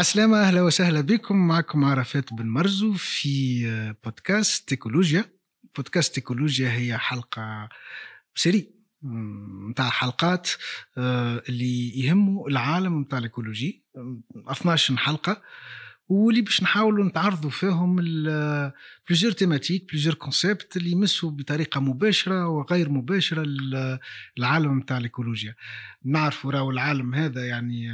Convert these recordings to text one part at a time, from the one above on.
عسلامة أهلا وسهلا بكم. معكم عرفات بن مرزو في بودكاست ايكولوجيا بودكاست ايكولوجيا هي حلقة série نتاع حلقات آه، اللي يهموا العالم نتاع ال écologie. 12 حلقة. واللي باش نحاولوا نتعرضوا فيهم plusieurs thématiques plusieurs concepts اللي يمسوا بطريقة مباشرة وغير مباشرة العالم نتاع الإيكولوجيا. نعرفوا راهو العالم هذا يعني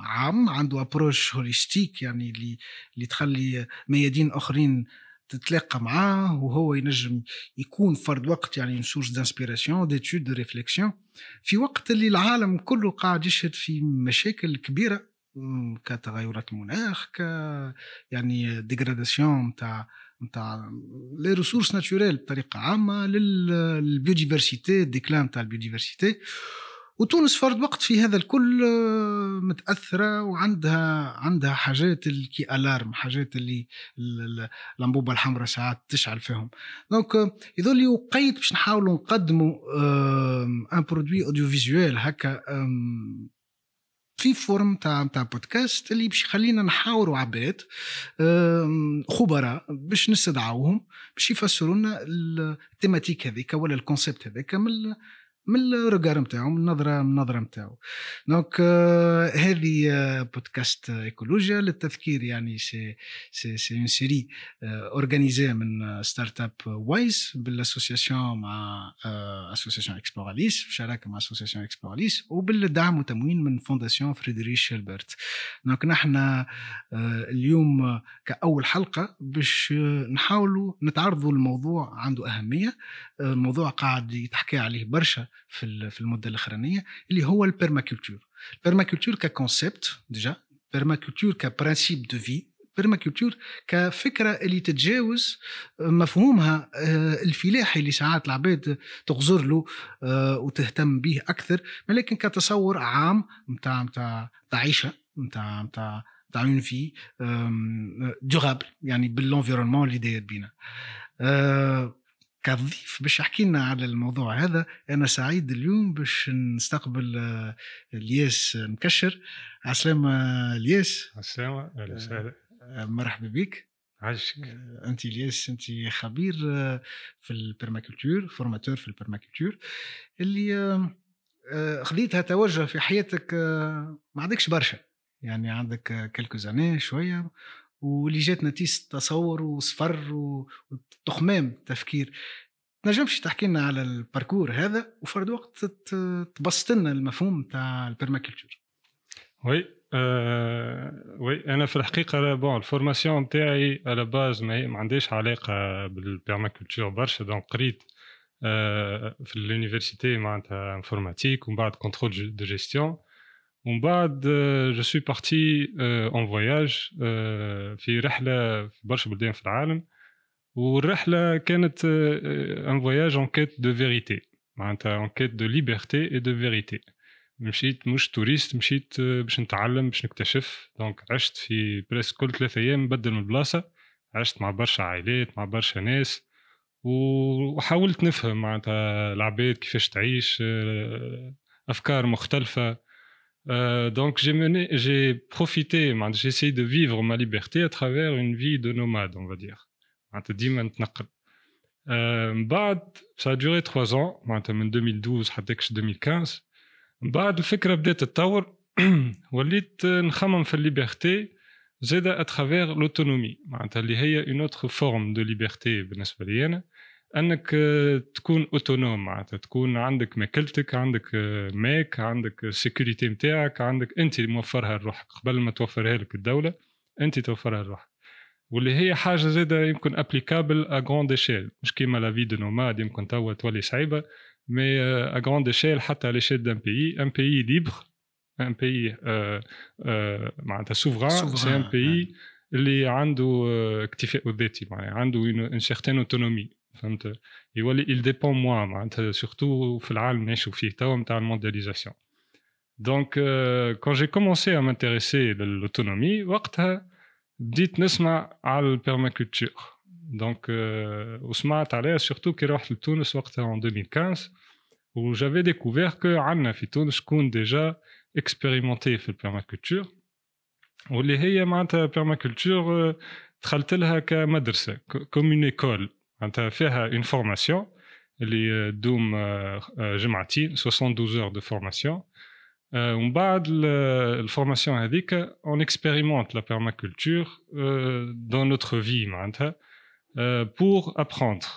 عام عنده approche holistique يعني اللي اللي تخلي ميادين آخرين تتلاقى معاه وهو ينجم يكون فرد وقت يعني source d'inspiration d'étude de réflexion في وقت اللي العالم كله قاعد يشهد في مشاكل كبيرة كتغيرات المناخ ك يعني dégradation نتاع نتاع les ressources naturelles بطريقة عامة لل biodiversité déclin نتاع ال biodiversité وتونس فرد وقت في هذا الكل متأثرة وعندها عندها حاجات كي alarme حاجات اللي الأنبوبة الحمراء ساعات تشعل فيهم. donc يظل يقيد باش نحاولوا نقدموا un produit audiovisuel هكا في forme تاع تاع بودكاست اللي باش يخلينا نحاوروا عباد خبراء باش نستدعوهم باش يفسروا لنا ال thématique هذيك ولا ال concept هذاك من من ال regard نتاعو من النظره من النظرة نتاعو. donc euh, هذه بودكاست ايكولوجيا للتذكير يعني c'est c'est c'est une série organisée من startup Wise بال association مع association اكسبوراليس بشراكه مع association اكسبوراليس وبالدعم وتمويل من fondation Friedrich Ebert donc نحن اليوم كأول حلقة باش نحاولوا نتعرضوا الموضوع عنده أهمية. الموضوع قاعد يتحكى عليه برشا. في في المدة الأخرانية اللي هو البيرماكولتور البيرماكولتور ككونسيبت ديجا بيرماكولتور كبرانسيب دو في بيرماكولتور كفكره اللي تتجاوز مفهومها آه، الفلاحي اللي ساعات العباد تغزر له آه، وتهتم به أكثر ولكن كتصور عام نتاع نتاع عيشة نتاع نتاع نتاع une vie durable يعني بال environnement اللي داير بينا. آه، كضيف باش يحكي لنا على الموضوع هذا. أنا سعيد اليوم باش نستقبل آه، الياس مكشر. عسلامة الياس. عسلامة أهلا وسهلا. آه، مرحبا بك. عشك أنت الياس أنت خبير في ال permaculture formateur في ال permaculture. اللي خذيتها توجه في حياتك ما عندكش برشا. يعني عندك quelques années شوية. واللي جات نتيجه تصور وسفر وتخمام تفكير. نجمش تحكي لنا على ال parcours هذا وفرد وقت تبسط لنا المفهوم تاع البرماكولتور وي آه وي أنا في الحقيقة bon ال formation نتاعي à la base ما, عنديش علاقة بال permaculture برشا donc قريت آه في ال université معناتها informatique ومن بعد contrôle de gestion ومن بعد je suis parti en voyage في رحلة في برشا بلدان في العالم. والرحلة كانت un voyage en quête de vérité معناتها en quête de liberté et de vérité مشيت مش touriste مشيت باش نتعلم باش نكتشف. donc عشت في بريس كل ثلاثة أيام نبدل من بلاصة. عشت مع برشا عائلات مع برشا ناس. وحاولت نفهم معناتها العباد كيفاش تعيش أفكار مختلفة. Euh, donc j'ai mené, j'ai profité, j'ai essayé de vivre ma liberté à travers une vie de nomade, on va dire. Euh, ça a duré trois ans, en 2012 حتى 2015. بعد الفكرة بدات تتطور وليت نخمم في الليبرتي زاده à travers l'autonomie معناتها اللي هي une autre forme de liberté بالنسبة لي أنا أنك تكون autonome معناتها تكون عندك ماكلتك عندك ماك عندك ال sécurité نتاعك عندك أنت موفرها لروحك. قبل ما توفرها لك الدولة أنت توفرها لروحك. واللي هي حاجة زاده يمكن applicable à grande échelle مش كيما la vie de nomade يمكن توا تولي صعيبة mais à grande échelle حتى على l'échelle d'un pays un pays libre un pays معناتها souverain c'est un pays اللي عنده اكتفاء ذاتي معناها عنده اون سيغتين اوتونومي فهمت يولي il dépend moi معناتها سورتو في العالم اللي نعيشوا فيه توا نتاع الموندياليزاسيون دونك كون جي كومونسي ا مانتيريسي للأوتونومي وقتها بديت نسمع على البيرماكولتور دونك وسمعت عليها سورتو كي رحت لتونس وقتها en 2015 و جافي ديكوفير كو عندنا في تونس شكون ديجا اكسبيريمونتي في البيرماكولتور واللي هي معناتها بيرماكولتور دخلت لها كمدرسه كوم اون ايكول معناتها فيها اون فورماسيون اللي تدوم جمعتين 72 اور دو فورماسيون ومن بعد الفورماسيون هذيك اون اكسبيريمونت لا بيرماكولتور دون نوتر في معناتها بور ابروندر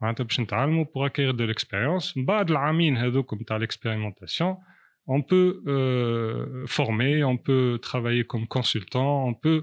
معناتها باش نتعلموا بور اكير دو ليكسبيريونس من بعد العامين هذوك نتاع ليكسبيريمونتاسيون on peut euh, former, on peut travailler comme consultant, on peut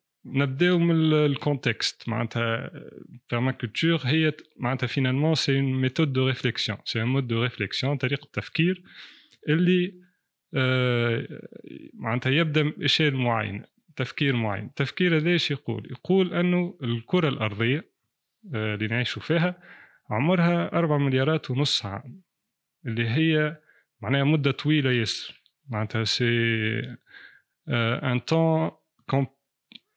نبداو من ال contexte معناتها permaculture هي معناتها finalement c'est une méthode de réflexion c'est un mode de réflexion طريقة تفكير اللي معناتها يبدأ باشياء معينه تفكير معين. التفكير هذا إيش يقول؟ يقول أنه الكرة الأرضية اللي نعيشوا فيها عمرها أربع مليارات ونص عام اللي هي معناها مدة طويلة ياسر. معناتها c'est un temps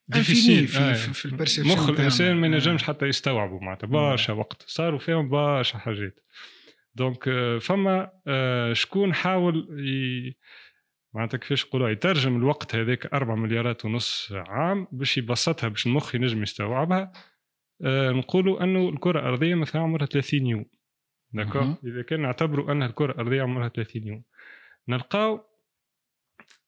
difficile في, آه. في ال perception مخ الإنسان ما ينجمش آه. حتى يستوعبوا معناتها. برشا وقت. صاروا فيهم برشا حاجات. دونك فما شكون حاول ي... معناتها كيفاش نقولوا يترجم الوقت هذاك 4 مليارات ونص عام باش يبسطها باش المخ ينجم يستوعبها. نقولوا أنه الكرة الأرضية مثلا عمرها 30 يوم. d'accord إذا كان نعتبروا أن الكرة الأرضية عمرها 30 يوم. نلقاو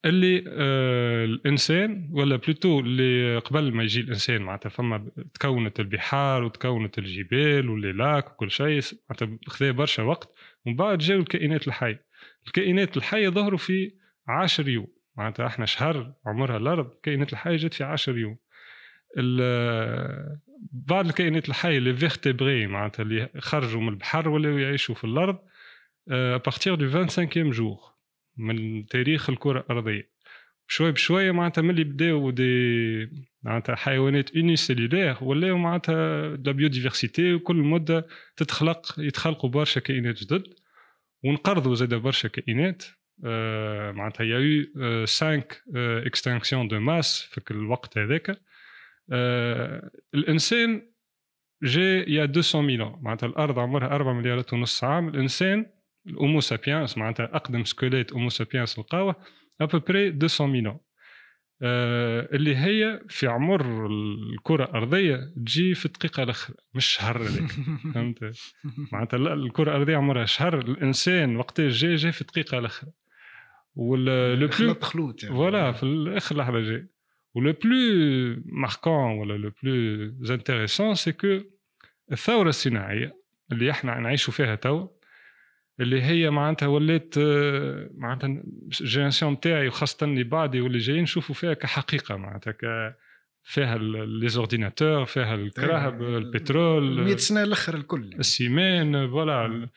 اللي آه الإنسان ولا plutôt اللي قبل ما يجي الإنسان معناتها فما تكونت البحار وتكونت الجبال و les lacs وكل شيء معناتها خذا برشا وقت ومن بعد جاو الكائنات الحية. الكائنات الحية ظهروا في 10 يوم معناتها إحنا شهر عمرها الأرض الكائنات الحية جات في 10 يوم. بعض الكائنات الحية les vertébrés معناتها اللي خرجوا من البحر ولاو يعيشوا في الأرض à partir de 25 jours من تاريخ الكرة الأرضية. شوي بشويه معناتها ملي بداو des معناتها حيوانات unicellulaires ولاو معناتها la biodiversité وكل مدة تتخلق يتخلقوا برشا كائنات جدد. ونقرضوا زاد برشا كائنات. آه معناتها يا يو 5 extinctions de masse في الوقت هذاك. آه الإنسان جا يا 200 مليون معناتها الأرض عمرها 4 مليارات ونص عام. الإنسان ال Homo sapiens معناتها اقدم squelette Homo sapiens لقاوه à peu près 200 مليون آه اللي هي في عمر الكرة الأرضية تجي في الدقيقة الأخرى مش شهر هذاك فهمت؟ معناتها الكرة الأرضية عمرها شهر الإنسان وقت جاي جاي في الدقيقة الأخرى le plus يعني voilà في الآخر لحظة جاي. و le plus marquant ولا le plus intéressant c'est que الثورة الصناعية اللي إحنا نعيشوا فيها تو اللي هي معناتها ولات آه، معناتها ال génération تاعي وخاصة اللي بعدي واللي جايين نشوفوا فيها كحقيقة معناتها ك فيها les ordinateurs فيها الكراهب البترول 100 سنه الأخر الكل. السيمان voilà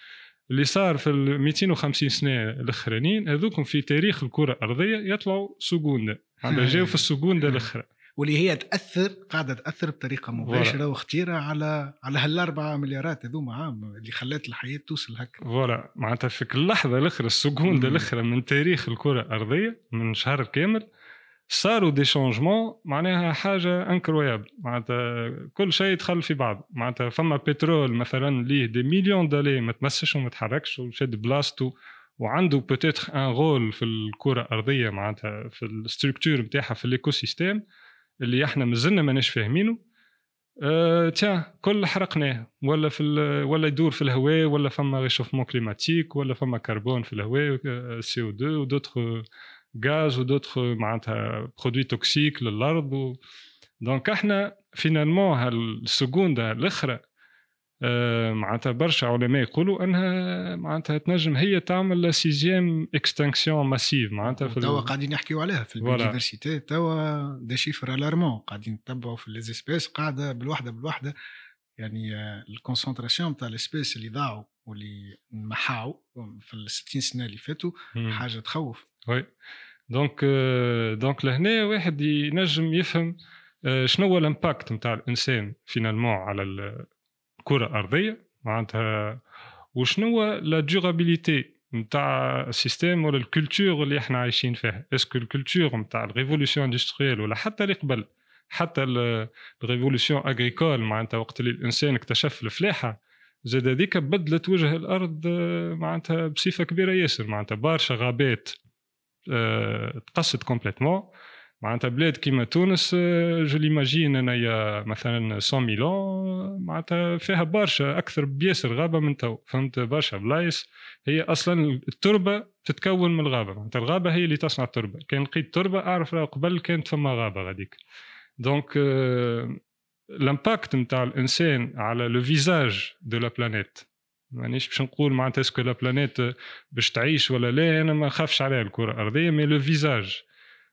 اللي صار في ال 250 سنة الأخرانيين هذوكم في تاريخ الكرة الأرضية يطلعوا seconde معناتها جاوا في ال seconde الأخرى. واللي هي تأثر قاعدة تأثر بطريقة مباشرة وخطيره على على هالأربعة مليارات هذوما عام اللي خلات الحياة توصل هكا. voilà معناتها في كل لحظه الاخرى ال seconde الأخرى من تاريخ الكرة الأرضية من شهر كامل صاروا des changements معناها حاجة incroyable معناتها كل شيء دخل في بعض. معناتها فما بترول مثلا ليه des millions d'années ما تمسش وما تحركش وشد بلاصتو وعنده peut-être un rôle في الكرة الأرضية معناتها في ال structure نتاعها في ال écosystème اللي إحنا مازلنا ماناش فاهمينه. أه تيا كل حرقناه ولا في ولا يدور في الهواء ولا فما réchauffement climatique ولا فما كربون في الهواء CO 2 و d'autres gaz و d'autres معناتها produits toxiques للأرض. و... donc إحنا finalement هالسكوندا الأخرى معناتها برشا علماء يقولوا أنها معناتها تنجم هي تعمل sixième extinction massive معناتها في توا قاعدين يحكيوا عليها في ال biodiversité توا des chiffres alarmants قاعدين نتبعوا في les espèces قاعدة بالوحده بالوحده يعني ال concentration تاع ال espèces اللي ضاعوا واللي محاوا في ال 60 سنة اللي فاتوا حاجة تخوف. oui donc donc لهنا واحد ينجم يفهم آه، شنو هو ال impact نتاع الإنسان finalement على الكره الارضيه معناتها وشنو la durabilité نتاع ال système ولا ال culture اللي إحنا عايشين فيها؟ est-ce que ال culture نتاع ال révolution industrielle ولا حتى اللي قبل؟ حتى ال révolution agricole معناتها وقت اللي الإنسان اكتشف الفلاحة زاد هذيك بدلت وجه الأرض معناتها بصفة كبيرة ياسر معناتها برشا غابات آه، تقصت complètement معناتها بلاد كيما تونس je l'imagine انايا مثلا 100 mille ans معناتها فيها برشا أكثر بياسر غابة من تو فهمت؟ برشا بلايص. هي أصلا التربة تتكون من الغابة. معناتها الغابة هي اللي تصنع التربة. كان لقيت تربة أعرف قبل كانت فما غابة غاديك. donc ال impact نتاع الإنسان على le visage de la planète مانيش باش نقول معناتها est-ce que la planète باش تعيش ولا لا أنا ما خافش عليها الكرة الأرضية مي لو فيزاج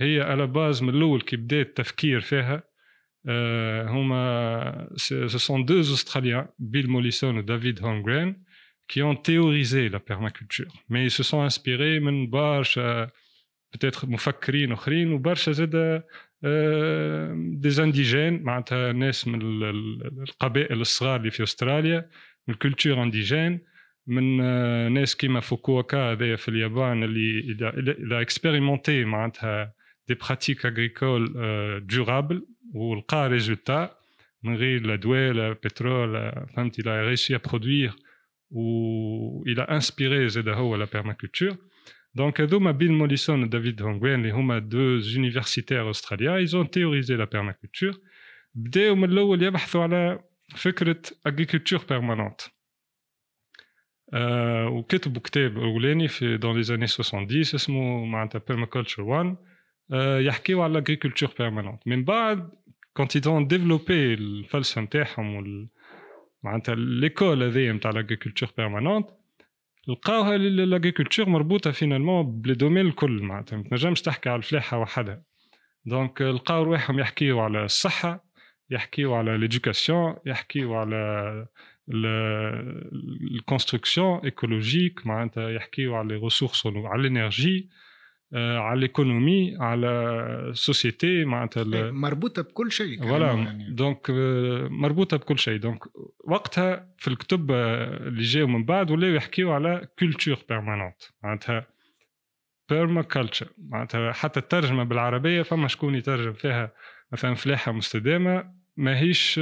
هي على base من الأول كي بدأ التفكير فيها. هما ce sont deux Australiens Bill Mollison و David Holmgren qui ont théorisé la permaculture. Mais ils se من برشا peut-être مفكرين أخرين وبرشا زاد des indigènes معناتها ناس من القبائل الصغار اللي في أستراليا من ال culture indigène من ناس كيما فوكوكا هذايا في اليابان اللي إلى اكسبيريمونتي معناتها دي براتيك اغريكول دورابل ولقى ريزولتا من غير لا دواء لا بترول فهمتي الى ريسي ا برودوير و الى انسبيري زاد هو لا بيرماكولتور Donc, Bill Mollison et David Hongwen, les deux universitaires australiens, ils ont théorisé la permaculture. بداوا من الاول يبحثوا على فكره agriculture permanente آه وكتبوا كتاب اولاني في دون لي زاني 70 اسمه معناتها permaculture 1 آه يحكيوا على agriculture permanente. من بعد quand ils développaient الفلسفه نتاعهم معناتها l'école هذيا نتاع agriculture permanente لقاوها l'agriculture مربوطة finalement بلي الكل معناتها. ما تنجمش تحكي على الفلاحة وحدها. donc لقاو رواحهم يحكيو على الصحة يحكيو على l'éducation يحكيو على ال construction écologique معناتها يحكيو على les ressources على ال énergie آه، على ال économie على ال société معناتها إيه، مربوطة بكل شيء voilà يعني. donc آه، مربوطة بكل شيء. donc وقتها في الكتب آه، اللي جاوا من بعد ولاو يحكيو على culture permanente معناتها perma culture معناتها حتى الترجمة بالعربية فما شكون يترجم فيها مثلا فلاحة مستدامة ماهيش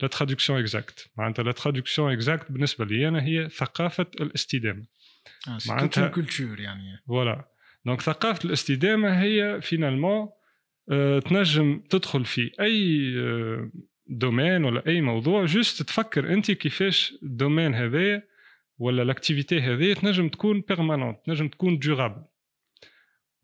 la traduction exacte معناتها la traduction exacte بالنسبة لي أنا هي ثقافة الاستدامة. معناتها culture يعني. voilà donc ثقافه الاستدامه هي finalement تنجم تدخل في أي domaine ولا اي موضوع juste تفكر انت كيفاش ال domaine هذايا ولا l'activité هذه تنجم تكون permanente تنجم تكون durable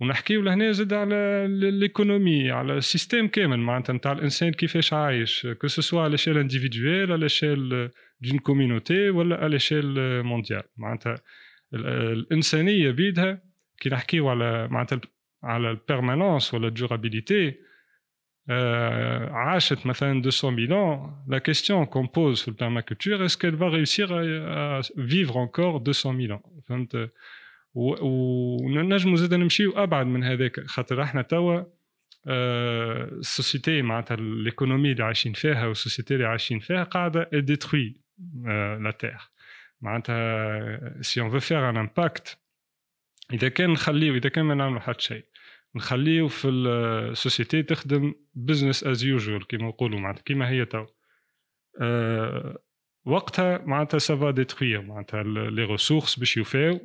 ونحكيو لهنا زاد على l'économie على ال système كامل معناتها نتاع الانسان كيفاش عايش que ce soit على l'échelle individuelle على l'échelle دون كوميونيتي ولا على ليشيل مونديال معناتها الانسانيه بيدها كي نحكيو على معناتها على البيرمانونس ولا الدورابيليتي آه عاشت مثلا 200 000 ans la question qu'on pose sur le permaculture est-ce qu'elle va réussir à, à vivre encore 200 000 ans فهمت ونجموا زاد نمشيو ابعد من هذاك خاطر احنا توا آه السوسيتي معناتها الايكونومي اللي عايشين فيها والسوسيتي اللي عايشين فيها قاعده ديتروي آه لا تير معناتها سي اون فو فير ان امباكت إذا كان نخليه إذا كان ما نعملوا حتى شيء نخليه في ال société تخدم business as usual كيما نقولوا معناتها كيما هي تو أه وقتها معناتها ça va détruire معناتها les ressources باش يوفاو.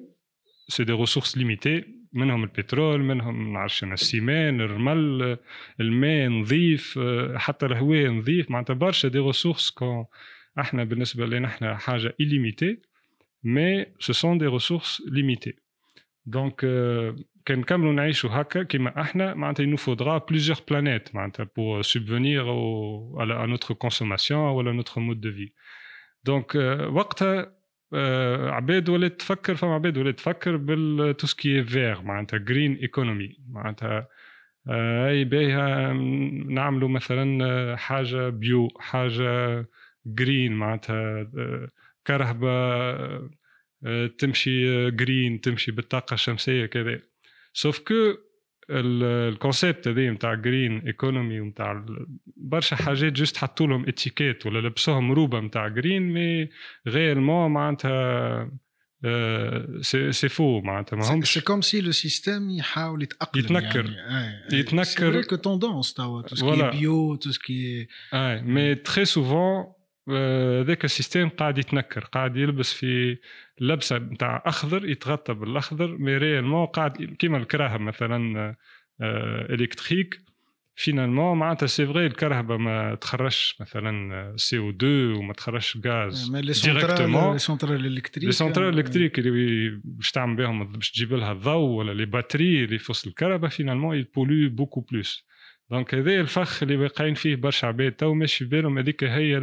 c'est des ressources limitées منهم البترول منهم نعرفش ال ciment الرمل الماء نظيف حتى الهواء نظيف. معناتها برشا des ressources qu'on إحنا بالنسبة لنا إحنا حاجة illimitée mais ce sont des ressources limitées. donc كان نكملوا نعيشوا هكا كيما إحنا معناتها nous faudra plusieurs planètes معناتها à, la, à notre consommation ولا notre mode de vie. donc وقتها آه، عباد ولات تفكر فما عباد ولات تفكر بالتوسكي فيغ معناتها green economy معناتها آه، أي باهي نعملوا مثلا حاجة bio حاجة green معناتها كرهبه تمشي green تمشي بالطاقة الشمسية كذا. sauf que ال concept هذا نتاع green economy ونتاع برشا حاجات juste حطوا لهم étiquette ولا لبسوهم روبة نتاع green mais réellement معناتها c'est faux معناتها. ما همش c'est comme si le système يحاول يتأقلم يتنكر. يعني. يتنكر. que tendance توا tout ce qui bio tout ce qui est mais très souvent هذاك ال système قاعد يتنكر قاعد يلبس في لبسة نتاع أخضر يتغطى بالأخضر mais réellement قاعد كيما الكراهب مثلا électriques finalement معناتها c'est vrai الكرهبه ما تخرجش مثلا CO 2 وما تخرجش غاز directement les centrales électriques les centrales électriques اللي باش تعمل بهم باش تجيب لها الضوء ولا les batteries اللي في وسط الكهرباء finalement ils polluent beaucoup plus donc هذا الفخ اللي واقعين فيه برشا عباد تو ماشي في بالهم هذيك هي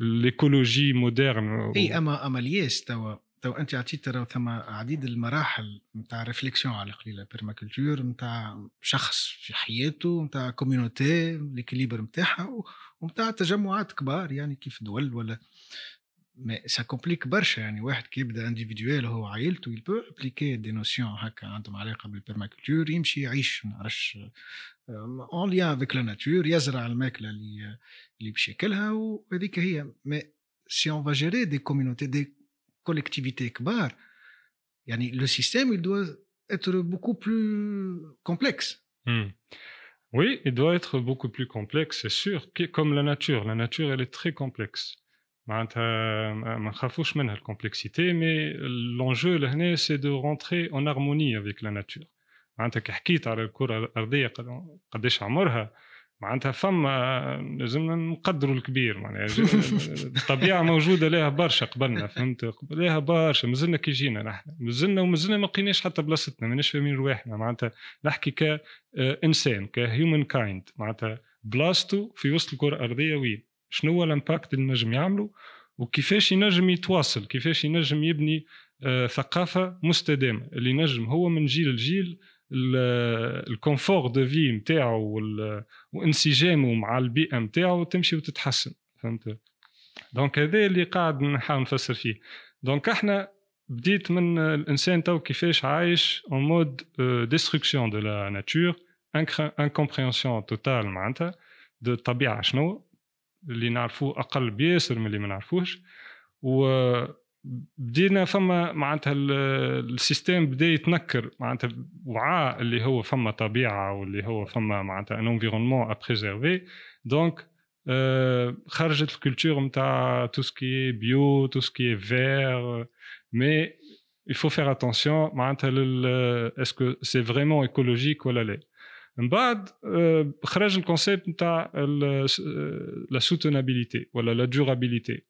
ال écologie moderne. إي أما اما الياس توا تو أنت عطيت ترى ثم عديد المراحل نتاع réflexion على la permaculture نتاع شخص في حياته نتاع community l'équilibre نتاعها ونتاع تجمعات كبار يعني كيف دول ولا مي سا كومبليك برشا يعني واحد كي يبدا انديفيدويل هو عائلته يل بو ابليكي دي نوسيون هكا عندهم علاقه بالبيرماكولتور يمشي يعيش ما نعرفش اون ليان افيك لا ناتور يزرع الماكله اللي اللي باش ياكلها وهذيك هي مي سي اون فا جيري دي كوميونيتي دي كوليكتيفيتي كبار يعني لو سيستيم il doit être beaucoup plus complexe. Hmm. Oui, il doit être beaucoup plus complexe, c'est sûr, comme la nature. La nature, elle est très complexe. معناتها ما نخافوش منها ال complexité mais l'enjeu لهنا c'est de rentrer en harmonie avec la nature معناتها كي حكيت على الكرة الأرضية قداش عمرها معناتها فما لازمنا نقدروا الكبير معناها الطبيعة موجودة لها برشا قبلنا فهمت؟ لها برشا مازلنا كي جينا نحن. مازلنا ومازلنا ما لقيناش حتى بلاصتنا ماناش فاهمين رواحنا. معناتها نحكي كانسان ك humankind معناتها بلاصتو في وسط الكرة الأرضية وين؟ شنو هو ال impact اللي نجم يعمله وكيفاش ينجم يتواصل كيفاش ينجم يبني آه ثقافة مستدامة. اللي نجم هو من جيل لجيل ال confort de vie نتاعو وانسجامه مع البيئة نتاعو تمشي وتتحسن فهمت؟ donc هذا اللي قاعد نحاول نفسر فيه. donc إحنا بديت من الإنسان تو كيفاش عايش en mode destruction de la nature incompréhension totale معناتها de الطبيعه شنو اللي نعرفوه أقل بياسر من اللي ما نعرفوش و بدينا فما معناتها ال système بدأ يتنكر معناتها وعي اللي هو فما طبيعة واللي هو فما معناتها un environnement à préserver donc خرجت ال culture نتاع تو سكي بيو تو سكي فير مي il faut faire attention معناتها est-ce que c'est ولا لا. من بعد خرج الكونسيبت نتاع لا سوتينابيليتي ولا لا دورابيليتي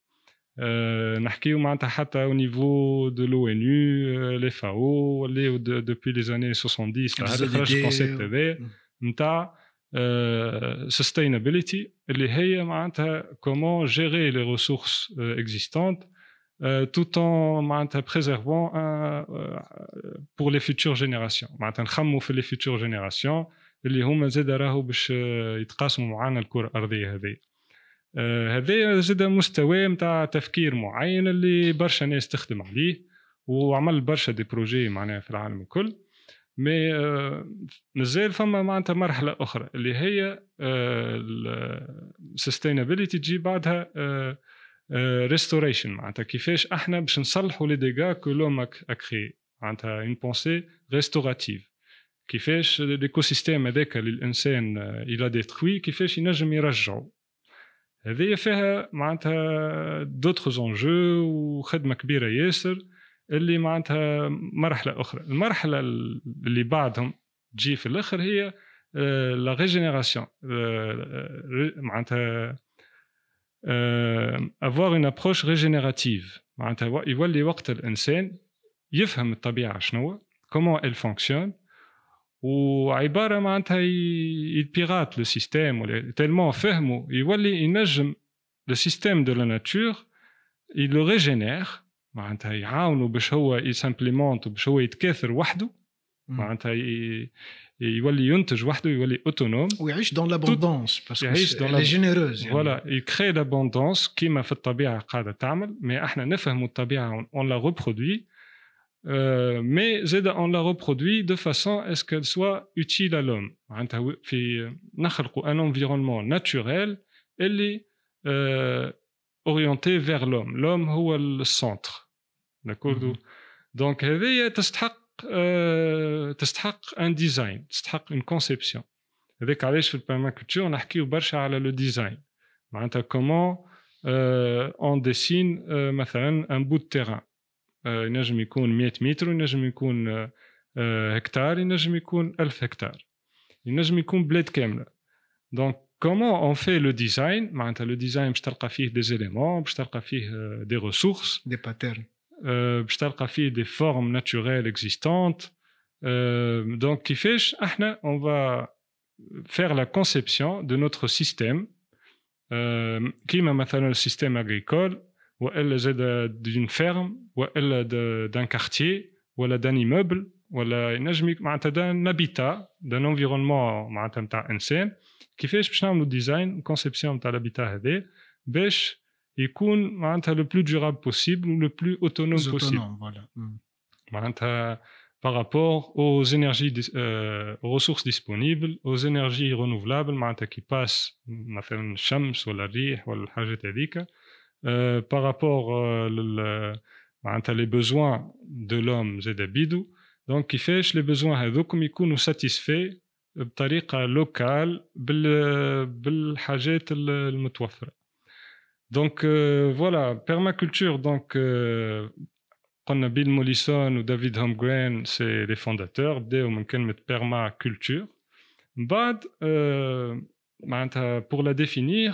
نحكيو معناتها حتى au niveau de l'ONU les FAO اللي depuis les années 70 هذا خرج الكونسيبت هذا نتاع sustainability اللي هي معناتها comment gérer les ressources existantes tout en معناتها préservant pour les futures générations معناتها نخمو في les futures générations اللي هما زاد راهو باش يتقاسموا معنا الكرة الأرضية هذه هذا زاد مستوى نتاع تفكير معين اللي برشا ناس تخدم عليه وعمل برشا دي بروجي معناها في العالم الكل. مي مازال فما معناتها مرحلة أخرى اللي هي ال sustainability تجي بعدها restoration معناتها. كيفاش أحنا باش نصلحوا les dégâts que l'homme a créés معناتها une pensée restaurative كيفاش l'écosystème هذاك اللي الانسان il a détruit كيفاش ينجم يرجعه هذه فيها معناتها d'autres enjeux وخدمه كبيره ياسر اللي معناتها مرحله أخرى المرحله اللي بعدهم تجي في الآخر هي la régénération معناتها avoir une approche régénérative معناتها يولي وقت الانسان يفهم الطبيعه شنو comment elle fonctionne وعبارة معناتها يبيغات le système tellement فهموا يولي ينجم le système de la nature le régénère معناتها يعاونوا باش هو ي s'implémente وباش هو يتكاثر وحده. معناتها يولي ينتج وحده يولي autonome ويعيش dans l'abondance parce que يعيش la- généreuse يعني. Voilà ي crée l'abondance كيما في الطبيعة قاعدة تعمل mais إحنا نفهموا الطبيعة on la reproduit مي زاد اون لا ريبرودوي دو فاسون اسكو سوا اوتيل ا لوم معناتها في نخلقوا ان انفيرونمون ناتوريل اللي اورينتي فيغ لوم لوم هو السونتر داكوردو مهم. دونك هذه تستحق آه، تستحق ان ديزاين تستحق اون كونسيبسيون هذاك علاش في البيرماكولتور نحكيو برشا على لو ديزاين معناتها كومون اون ديسين مثلا ان بو تيران ينجم يكون 100 متر وينجم يكون آه، آه، هكتار ينجم يكون 1000 هكتار ينجم يكون بلاد كامله دونك كومون اون في لو ديزاين معناتها لو ديزاين باش تلقى فيه دي زيليمون باش تلقى فيه دي ريسورس دي باترن باش تلقى فيه دي فورم ناتوريل اكزيستونت دونك كيفاش احنا اون فا faire la conception de notre système euh, كيما مثلا السيستم agricole والا زاد d'une ferme والا de- d'un quartier ولا d'un immeuble ولا ينجم يك- معناتها d'un habitat d'un environnement معناتها نتاع انسان كيفاش باش نعملوا ديزاين كونسيبسيون نتاع الهابيتا هذا باش يكون معناتها لو بلو دورابل بوسيبل و لو بلو اوتونوم بوسيبل اوتونوم فوالا مم. معناتها par rapport aux énergies dis- euh, aux ressources disponibles aux énergies renouvelables معناتها qui passe مثلا الشمس ولا الريح ولا الحاجات هذيك euh, par rapport euh, لل معناتها les besoins de l'homme زاد بيدو دونك كيفاش les besoins هذوكم يكونوا satisfaits بطريقه لوكال بال بالحاجات ال- المتوفره دونك فوالا بيرماكولتور دونك قلنا بيل موليسون ودافيد هومغرين سي لي فونداتور بداو من كلمه بيرما كولتور من بعد آه، معناتها بور لا ديفينير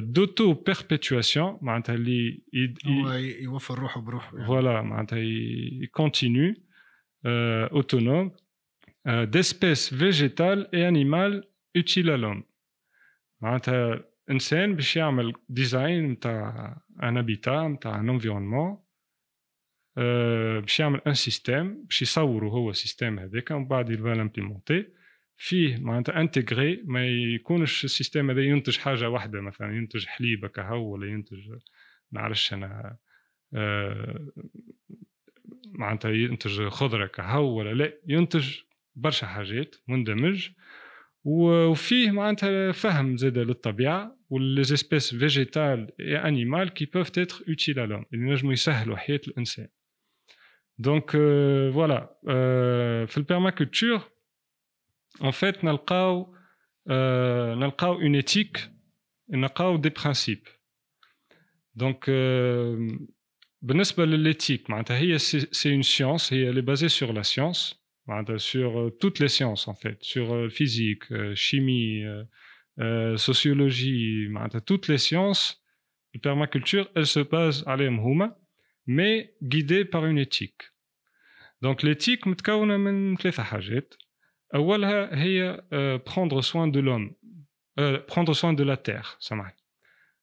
d'auto-perpétuation معناتها اللي يد- هو ي- يوفر روحه بروحه يعني. voilà معناتها ي- continue euh, autonome euh, d'espèces végétales et animales utiles à l'homme معناتها انسان باش يعمل ديزاين نتاع ان هابيتا نتاع ان انفيرونمون باش يعمل ان سيستيم باش يصوروا هو السيستيم هذاك ومن بعد يلفا لامبليمونتي فيه معناتها intégré ما يكونش ال système هذا ينتج حاجة واحدة مثلا ينتج حليب كهو ولا ينتج نعرفش أنا آه، معناتها ينتج خضرة كهو ولا لا ينتج برشا حاجات مندمج. وفيه معناتها فهم زاد للطبيعة و les espèces végétales et animales qui peuvent être utiles à l'homme اللي نجموا يسهلوا حياة الإنسان. دونك فوالا في البيرماكولتور en fait نلقاو آه، نلقاو اون ايتيك نلقاو دي برانسيب دونك بالنسبه للإيتيك معناتها هي سي اون سيونس هي اللي بازي سور لا سيونس معناتها sur euh, toutes les sciences en fait sur euh, physique euh, chimie euh, euh, sociologie معناتها toutes les sciences la permaculture elle se base عليهم هما mais guidée par une éthique donc l'éthique متكونة من ثلاثة حاجات أولها هي euh, prendre soin de l'homme euh, prendre soin de la terre سامحني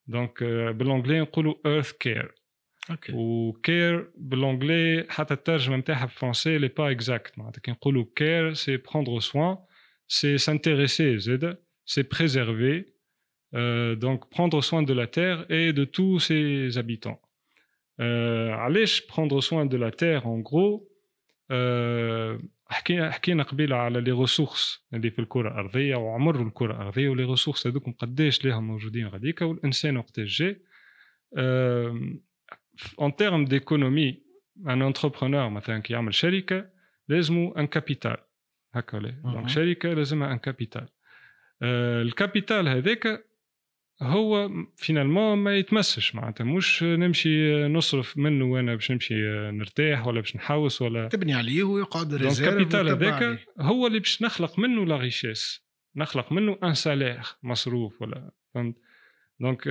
donc euh, بالانجلي نقولوا earth care اوكي وكير بالانجلي حتى الترجمه نتاعها بالفرنسي لي با اكزاكت معناتها كي نقولوا كير سي بروندر سوان سي سانتيريسي زاد سي بريزيرفي دونك بروندر سوان دو لا تير اي دو تو سي habitants Euh, علاش بروندر سوان دو لا تير اون غرو حكينا حكينا قبيلة على les ressources اللي في الكرة الأرضية وعمر الكرة الأرضية و les ressources هذوكم قداش ليهم موجودين غاديك والإنسان وقتاش جا آم، en termes d'économie un entrepreneur مثلا كي يعمل شركة لازمه un capital هكا ولا. donc شركة لازمها un capital ال capital هذاك هو finalement ما يتمسش معناتها مش نمشي نصرف منه وأنا باش نمشي نرتاح ولا باش نحوس ولا تبني عليه ويقعد réserve ال capital هذاك هو اللي باش نخلق منه la richesse نخلق منه un salaire مصروف ولا فهمت؟ donc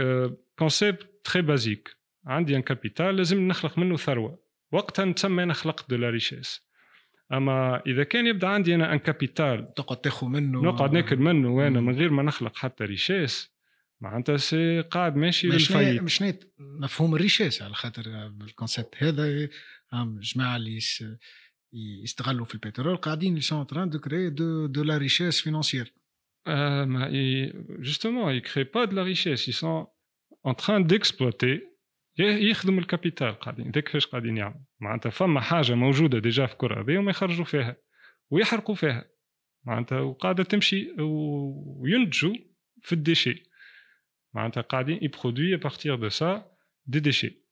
concept très basique عندي un capital لازم نخلق منه ثروة. وقتها نتسمى أنا خلقت de la richesse أما إذا كان يبدأ عندي أنا un capital تقعد تاخذ منه. نقعد ناكل منه وأنا من غير ما نخلق حتى richesse معناتها c'est قاعد ماشي بال faillite. مش مفهوم ال richesse على خاطر ال concept هذا الجماعه اللي يستغلوا في البترول قاعدين sont en train de créer de de la richesse financière justement, ils ne créent pas de la richesse. Ils sont en train d'exploiter. يخدم ال capital قاعدين ذاك كيفاش قاعدين يعملوا. معناتها فما حاجة موجودة déjà في الكره هذه وما يخرجوا فيها ويحرقوا فيها. معناتها وقاعدة تمشي وينتجوا في ال déchets. معناتها قاعدين يبرودوي بارتير دو سا دي ديشي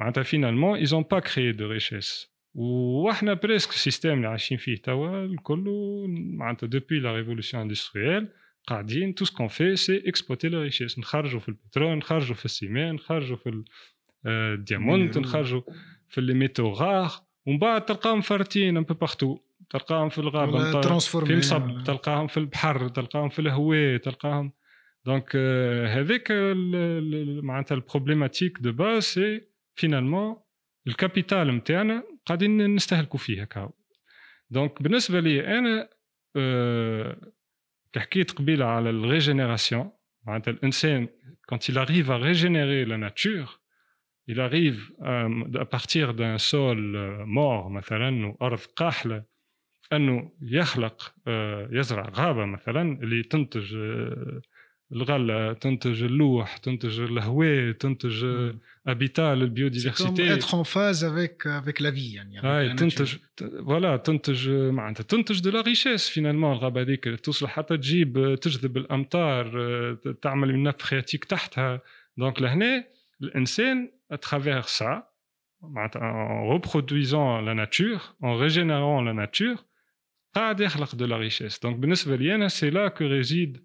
معناتها فينالمون ايزون با كريي دو ريشيس واحنا بريسك السيستم اللي عايشين فيه توا الكل معناتها دوبوي لا ريفولوسيون اندستريال قاعدين تو سكون في سي اكسبلوتي لا ريشيس نخرجوا في البترول نخرجوا في السيمان نخرجوا في الديامونت نخرجوا في لي ميتو غار ومن بعد تلقاهم فارتين ان بو بارتو تلقاهم في الغابه في مصب تلقاهم في البحر تلقاهم في الهواء تلقاهم دونك هذاك معناتها البروبليماتيك دو باز سي فينالمون الكابيتال نتاعنا قاعدين نستهلكوا فيه هكا donc بالنسبة لي أنا أه حكيت قبيله على ال régénération معناتها الانسان quand il arrive à régénérer la nature il arrive à partir d'un sol mort مثلا وارض قاحله انه يخلق يزرع غابه مثلا اللي تنتج الغله تنتج اللوح تنتج الهواء تنتج ابيتا للبيوديفرسيتي être en phase avec avec la vie يعني هاي تنتج فوالا تنتج معناتها تنتج دو لا ريشيس فينالمون الغابه هذيك توصل حتى تجيب تجذب الامطار تعمل النفخ فرياتيك تحتها دونك لهنا الانسان اترافير سا معناتها en reproduisant la nature en régénérant la nature قاعد يخلق دو لا ريشيس دونك بالنسبه لي انا سي لا كو ريزيد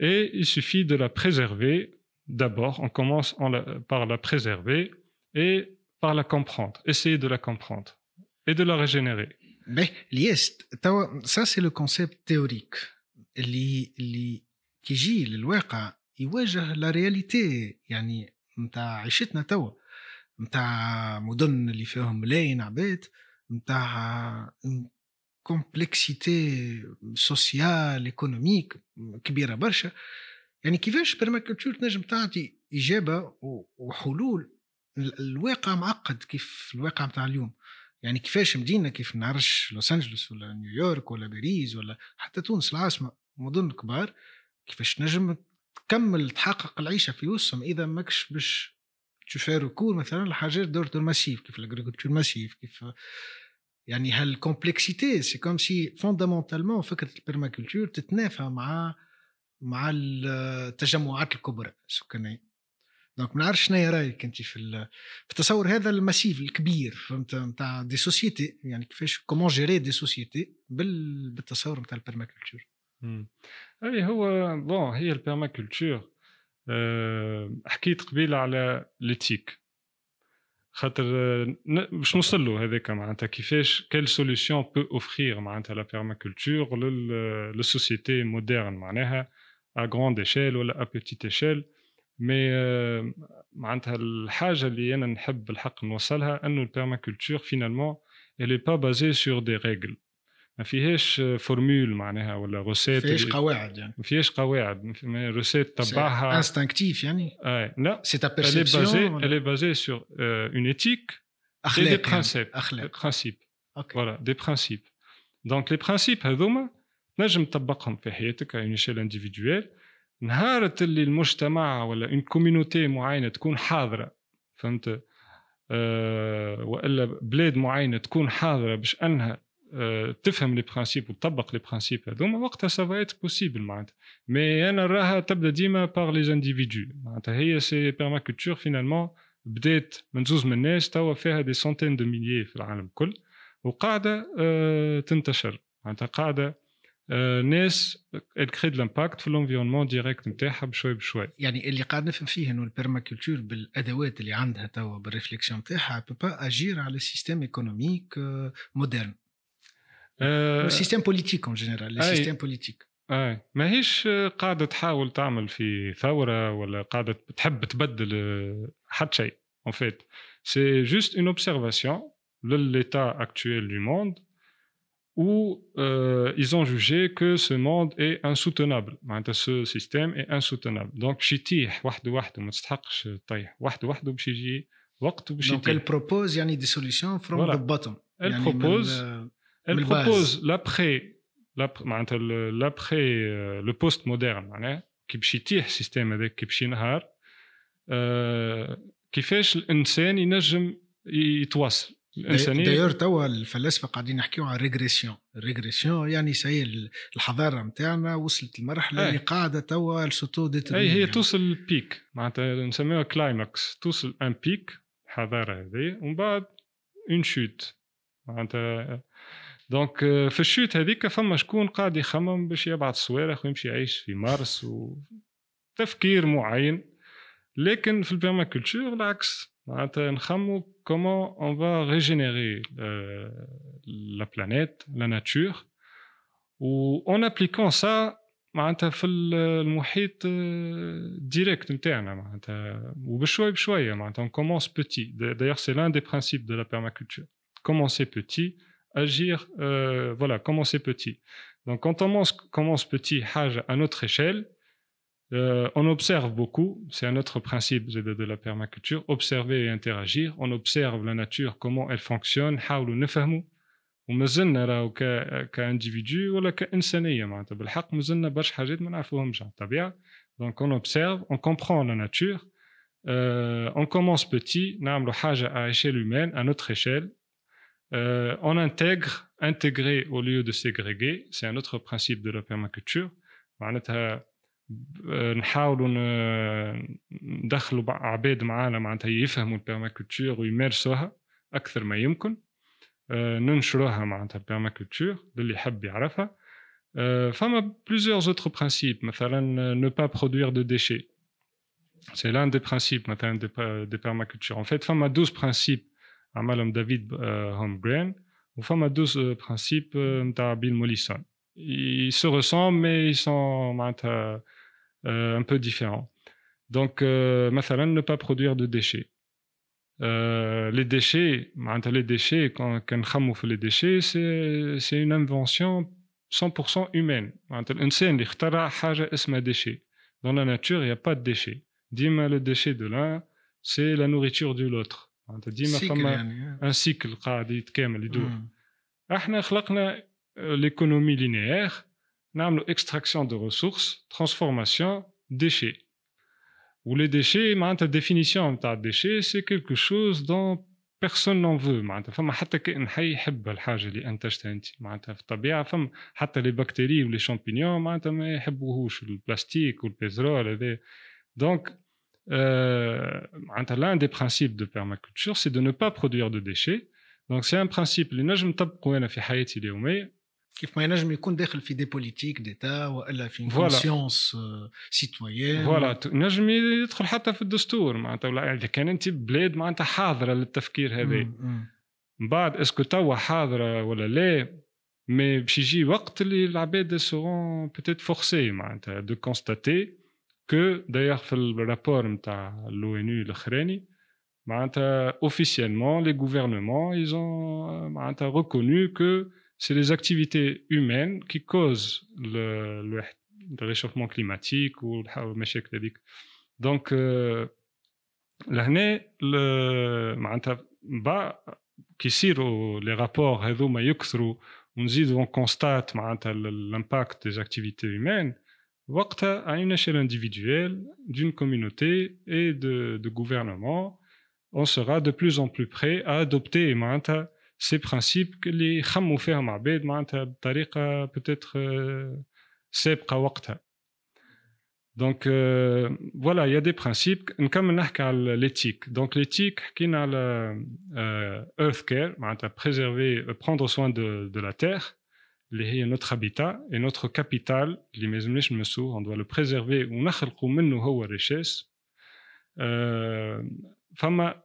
et il suffit de la préserver d'abord on commence par la préserver et par la comprendre essayer de la comprendre et de la régénérer mais ça c'est le concept théorique اللي اللي كيجي للواقع يواجه لا رياليتي يعني نتاع عيشتنا توا نتاع مدن اللي فيهم ملايين عباد نتاع complexité sociale économique كبيره برشا يعني كيفاش permaculture تنجم تعطي اجابه وحلول الواقع معقد كيف الواقع نتاع اليوم يعني كيفاش مدينه كيف نعرفش لوس انجلوس ولا نيويورك ولا باريس ولا حتى تونس العاصمه مدن كبار كيفاش نجم تكمل تحقق العيشه في وسطهم اذا ماكش باش تشوفي مثلا لحاجات d'ordre massif كيف ال agriculture massive كيف يعني هال complexité c'est comme si fondamentalement فكرة ال permaculture تتنافى مع مع التجمعات الكبرى السكانيه donc ما نعرفش شنو رأيك أنت في التصور هذا ال massif الكبير فهمت؟ نتاع des sociétés يعني كيفاش comment gérer des sociétés بالتصور نتاع ال permaculture أي هو bon هي ال permaculture أه حكيت قبيلة على l'éthique خاطر باش نوصل له هذاك معناتها كيفاش quelle solution peut offrir معناتها la permaculture لل société moderne معناها à grande échelle ولا à petite échelle mais معناتها الحاجة اللي أنا نحب الحق نوصلها أنه ال permaculture finalement elle est pas basée sur des règles. ما فيهاش formule معناها ولا recette ما فيهاش قواعد يعني. ما فيهاش قواعد recette تبعها. instinctive يعني؟ اي لا. c'est ta perception elle est basée sur euh, une éthique أخلاق des principes. أخلاق. Des principes. voilà des principes. Donc les principes هذوما تنجم تطبقهم في حياتك une échelle individuelle نهار اللي المجتمع ولا une community معينة تكون حاضرة فهمت؟ أه وإلا بلاد معينة تكون حاضرة باش أنها تفهم les principes وتطبق les principes هذوما وقتها ça va être possible معناتها. mais أنا نراها تبدأ ديما par les individus معناتها هي c'est permaculture finalement بدات من زوز من الناس توا فيها des centaines de milliers في العالم الكل. وقاعدة أه تنتشر. معناتها قاعدة آه، ناس ت créer l'impact في l'environnement direct نتاعها بشوي بشوي. يعني اللي قاعد نفهم فيه إنه ال permaculture بالأدوات اللي عندها توا بال réflexion نتاعها pas agir على système économique moderne السيستيم بوليتيك اون جينيرال السيستيم بوليتيك اي ماهيش قاعده تحاول تعمل في ثوره ولا قاعده تحب تبدل آه، حتى شيء en fait c'est juste une observation de l'état actuel du monde où euh, ils ont jugé que ce monde est insoutenable ce système est insoutenable donc شيتيح وحده وحده ما تستحقش تطيح وحده وحده باش يجي وقت باش Donc elle propose يعني des solutions from Voilà. the bottom elle يعني propose من elle propose l'après l'après معناتها euh, le post moderne معناها كي باش يتيح ال système هذاك كي باش ينهار كيفاش الانسان ينجم يتواصل الانسانيه d'ailleurs توا الفلاسفه قاعدين يحكيوا عن régression ال régression يعني c'est الحضاره نتاعنا وصلت لمرحله. اللي قاعدة توا السوتو اي هي توصل ال pic معناتها نسميها climax توصل un pic الحضاره هذه ومن بعد une chute معناتها donc آه، في ال chute هذيك فما شكون قاعد يخمم باش يبعث صواريخ ويمشي يعيش في مارس وتفكير معين. لكن في ال permaculture العكس معناتها نخمو comment on va régénérer la planète la nature و اون ابليكون سا معناتها في ال- المحيط ديريكت نتاعنا معناتها. وبشوي بشوية معناتها on commence petit. d'ailleurs c'est l'un des principes de la permaculture. Commencer petit agir euh, voilà commencer petit donc quand on commence, commence petit حاجه à notre échelle euh, on observe beaucoup, c'est un autre principe de, de la permaculture, observer et interagir. On observe la nature, comment elle fonctionne, نحاولوا نفهموا ومازلنا راهو ك كانديفيدو ولا كانسانيه معناتها بالحق مازلنا برشا حاجات ما نعرفوهمش على الطبيعه دونك on observe on comprend la nature euh, on commence petit نعملوا حاجه à échelle humaine à notre échelle euh, on intègre intégrer au lieu de ségréguer c'est un autre principe de la permaculture معناتها آه، نحاولوا ن- ندخلوا بع- عباد معانا معناتها يفهموا البيرماكولتور ويمارسوها اكثر ما يمكن آه، ننشروها معناتها البيرماكولتور للي يحب يعرفها آه، فما plusieurs autres principes مثلا ne pas produire de déchets c'est l'un des principes مثلا des, des permacultures en fait فما 12 principes عملهم دافيد هومغرين وفما 12 principes آه، نتاع بيل موليسون ils se ressemblent mais ils sont معناتها euh, un peu différents donc euh, مثلا ne pas produire de déchets euh, les déchets معناتها les déchets quand كنخمو في les déchets c'est c'est une invention 100% humaine معناتها الانسان اللي اخترع حاجه اسمها déchet dans la nature il y a pas de déchets ديما le déchet de l'un c'est la nourriture de l'autre معناتها ديما فما يعني ان سيكل قاعد يتكامل يدور. إحنا خلقنا l'économie linéaire نعملوا de ressources transformation déchets. و les déchets معناتها définition نتاع ال déchet c'est quelque chose dont personne n'en veut معناتها فما حتى كائن حي يحب الحاجة اللي أنتجتها أنت. معناتها في الطبيعة فما حتى les bactéries و les champignons معناتها ما يحبوهوش البلاستيك والبترول هذا. donc l'un des principes de permaculture c'est de ne pas produire de déchets donc c'est un principe اللي نجم نطبقه انا في حياتي اليوميه كيف ما ينجم يكون داخل في دي بوليتيك ديتا والا في Voilà. كونسيونس سيتويان فوالا ت- نجم يدخل حتى في الدستور معناتها ولا اذا كان انت بلاد معناتها حاضره للتفكير هذا من بعد اسكو توا حاضره ولا لا مي باش يجي وقت اللي العباد سورون بوتيت فورسي معناتها دو كونستاتي كو دايوغ في الرابور نتاع لو ان الاخراني معناتها اوفيسيالمون لي gouvernements ils ont معناتها reconnu que c'est les activités humaines qui causent le, le, le réchauffement climatique والمشاكل هذيك دونك لهنا ل- معناتها با كي يصيروا لي رابور هذوما يكثروا ونزيدوا كونستات معناتها الامباكت دي اكتيفيتي هيومان à une échelle individuelle d'une communauté et de, de, gouvernement, on sera de plus en plus prêt à adopter ces principes que les faire peut-être euh, donc euh, voilà il y a des principes l'éthique donc l'éthique qui a euh, earth care préserver prendre soin de, de la terre اللي notre habitat et notre capital اللي ما يلزمناش نمسوه on doit le préserver ونخلقوا منه هو richesse فما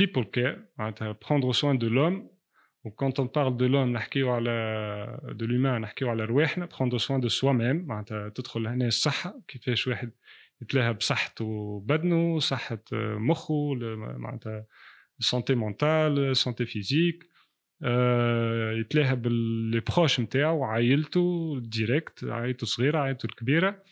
people care معناتها prendre soin de l'homme وكانت on parle de l'homme نحكيو على de l'humain نحكيو على رواحنا prendre soin de soi-même معناتها تدخل هنا الصحة كيفاش واحد يتلاها بصحته بدنه صحة مخه معناتها santé mentale santé physique آه، يتلاها باللي بروش نتاعو عائلته ديريكت عائلته الصغيره عائلته الكبيرة.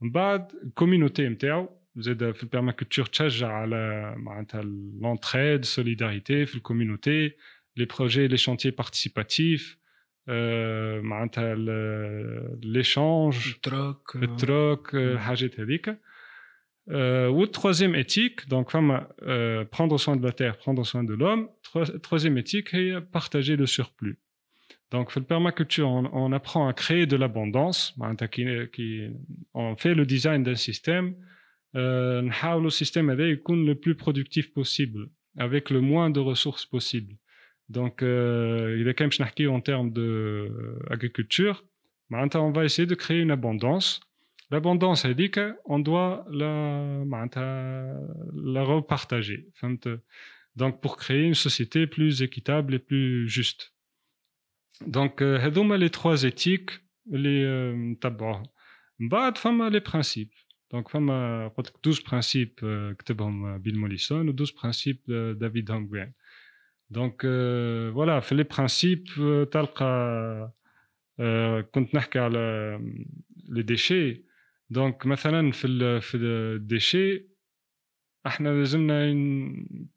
من بعد ال communauté نتاعو زاد في ال permaculture تشجع على معناتها l'entraide solidarité في ال communauté les projets les chantiers participatifs معناتها l'échange ال troc ال troc الحاجات هذيك. Euh, و troisième éthique, donc euh, prendre soin de la terre, prendre soin de l'homme. Troisième éthique, est partager le surplus. Donc, la permaculture, on, apprend à créer de l'abondance. On fait le design d'un système. Euh, le système le plus productif possible, avec le moins de ressources possible. Donc, euh, il est quand même en termes d'agriculture. On va essayer de créer une abondance L'abondance, elle dit qu'on doit la, ben, repartager. Donc, pour créer une société plus équitable et plus juste. Donc, euh, les trois éthiques, les euh, d'abord. Bad, femme les principes. Donc, femme 12 principes euh, que euh, Bill Mollison ou 12 principes de David Hongren. Donc, euh, voilà, les principes, euh, talqa, quand on les déchets, دونك مثلا في ال في الديشي احنا لازمنا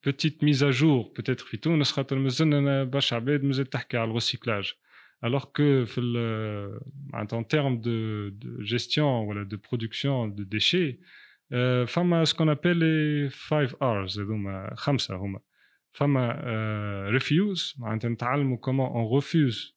بتيت ميز اجور بتيتر في تونس خاطر مازلنا برشا عباد مازال تحكي على الريسيكلاج alors que في معناتها en termes de, de gestion ولا de production de déchets euh, فما ce qu'on appelle les 5 R's هذوما خمسه هما فما uh, refuse معناتها نتعلموا comment on refuse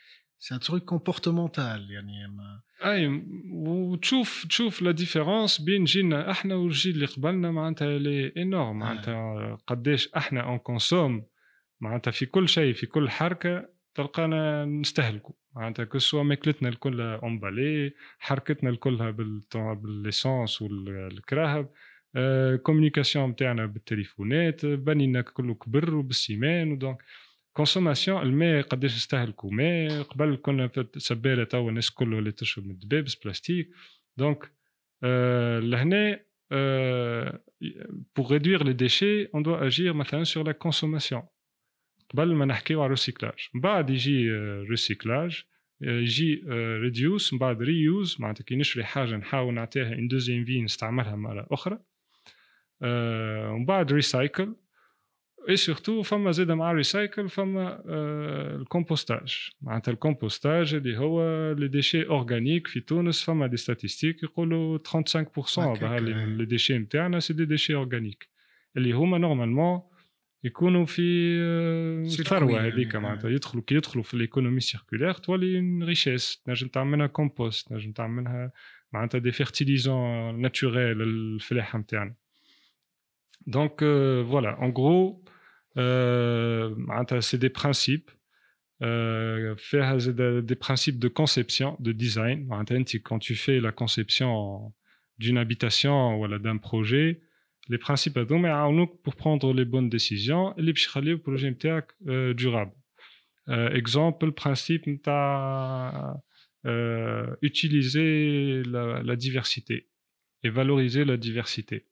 c'est un truc comportemental يعني ما أي وتشوف تشوف la différence بين جيلنا إحنا والجيل اللي قبلنا معناتها اللي énorme معناتها قداش إحنا on consomme معناتها في كل شيء في كل حركة تلقانا نستهلكوا. معناتها كسوا ماكلتنا الكل emballée حركتنا الكلها بال l'essence والكراهب communication نتاعنا بالتليفونات بنينا كله كبر وبال ciment و donc consommation الماء قداش نستهلكوا ماء قبل كنا في سباله توا الناس كله اللي تشرب من الدبابس بلاستيك donc آه لهنا آه pour réduire les déchets on doit agir مثلا sur la consommation. قبل ما نحكيو على ال recyclage من بعد يجي recyclage يجي reduce من بعد reuse معناتها كي نشري حاجة نحاول نعطيها une deuxième vie نستعملها مرة أخرى. ومن بعد recycle et surtout فما زاد مع ال recycle فما ال compostage. معناتها ال compostage اللي هو les déchets organiques في تونس. فما des statistiques يقولوا 35% les déchets نتاعنا c'est des déchets organiques اللي هما normalement يكونوا في الثروه هذيك معناتها. يدخلوا كي يدخلوا في ال économie circulaire تولي richesse تنجم تعمل منها كومبوست تنجم تعمل منها معناتها دي فيرتيليزون ناتوريل الفلاحة نتاعنا. Donc euh, voilà, en gros, euh, ah, c'est des principes. Euh, faire des principes de conception, de design. Quand tu fais la conception d'une habitation ou d'un projet, les principes à ah, pour prendre les bonnes décisions et les le projet durable. Euh, exemple, le principe euh, utiliser la, diversité et valoriser la diversité.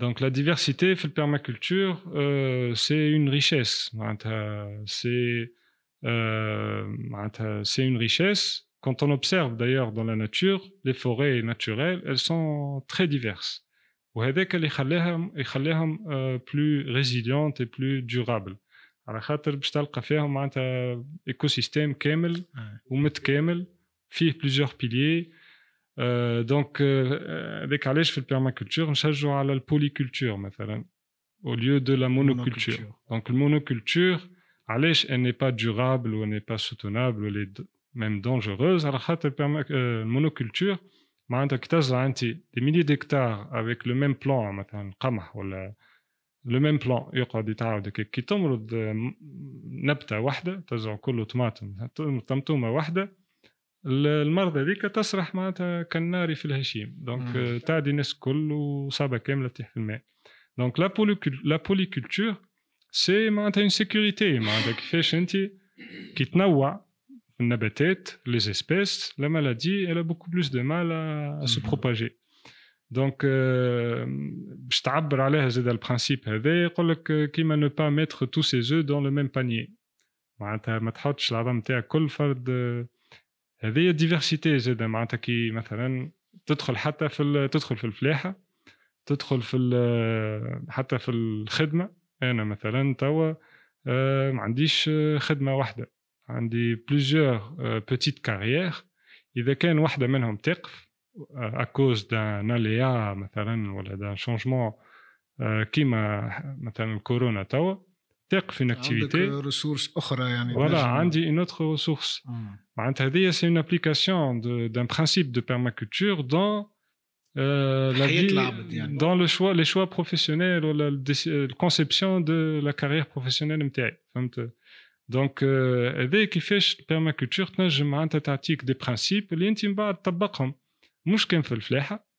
donc la diversité في البرماculture euh, c'est une richesse c'est c'est une richesse. Quand on observe d'ailleurs dans la nature, les forêts naturelles, elles sont très diverses. وهذاك اللي يخليهم يخليهم plus résilientes et plus durables. على خاطر باش تلقى فيهم معناتها ايكو سيستيم كامل ومتكامل فيه بليزيور بيليي دونك هذاك علاش في البيرماكولتور نشجعوا على البوليكولتور مثلا au lieu de la monoculture. Donc le monoculture, علاش elle n'est pas durable ou elle n'est pas soutenable ou elle est même dangereuse على خاطر المونوكولتور معناتها كي تزرع انت دي ميلي ديكتار افيك لو ميم بلان مثلا قمح ولا لو ميم بلان يقعد يتعاود كي تمرض نبته واحده تزرع كله طماطم طمطومه واحده المرض هذيك تسرح معناتها كالنار في الهشيم دونك تعدي الناس الكل وصابه كامله تطيح في الماء دونك لا بوليكولتور سي معناتها اون سيكوريتي معناتها كيفاش انت كي تنوع النباتات les espèces la maladie elle a beaucoup plus de mal à, à se propager دونك باش تعبر عليها زاد البرانسيب هذا يقول لك كيما نو با ميتر تو سي زو دون لو ميم بانيي معناتها ما تحطش العظم نتاعك كل فرد هذه ديفرسيتي زاد معناتها كي مثلا تدخل حتى في تدخل في الفلاحة تدخل في حتى في الخدمة. أنا مثلا توا ما عنديش خدمة واحدة. عندي بليزيور بوتيت كارير إذا كان واحدة منهم تقف cause d'un aléa مثلا ولا d'un changement كيما مثلا الكورونا توا تقف une activité عندك ressource أخرى يعني voilà عندي une autre ressource. معناتها هذه une application d'un principe de permaculture dans euh, la vie, يعني. dans le choix les choix professionnels ou la, la conception de la carrière professionnelle نتاعي فهمت donc هذا كيفاش ال permaculture تنجم معناتها تعطيك des principes اللي انت من بعد تطبقهم مش كان في الفلاحه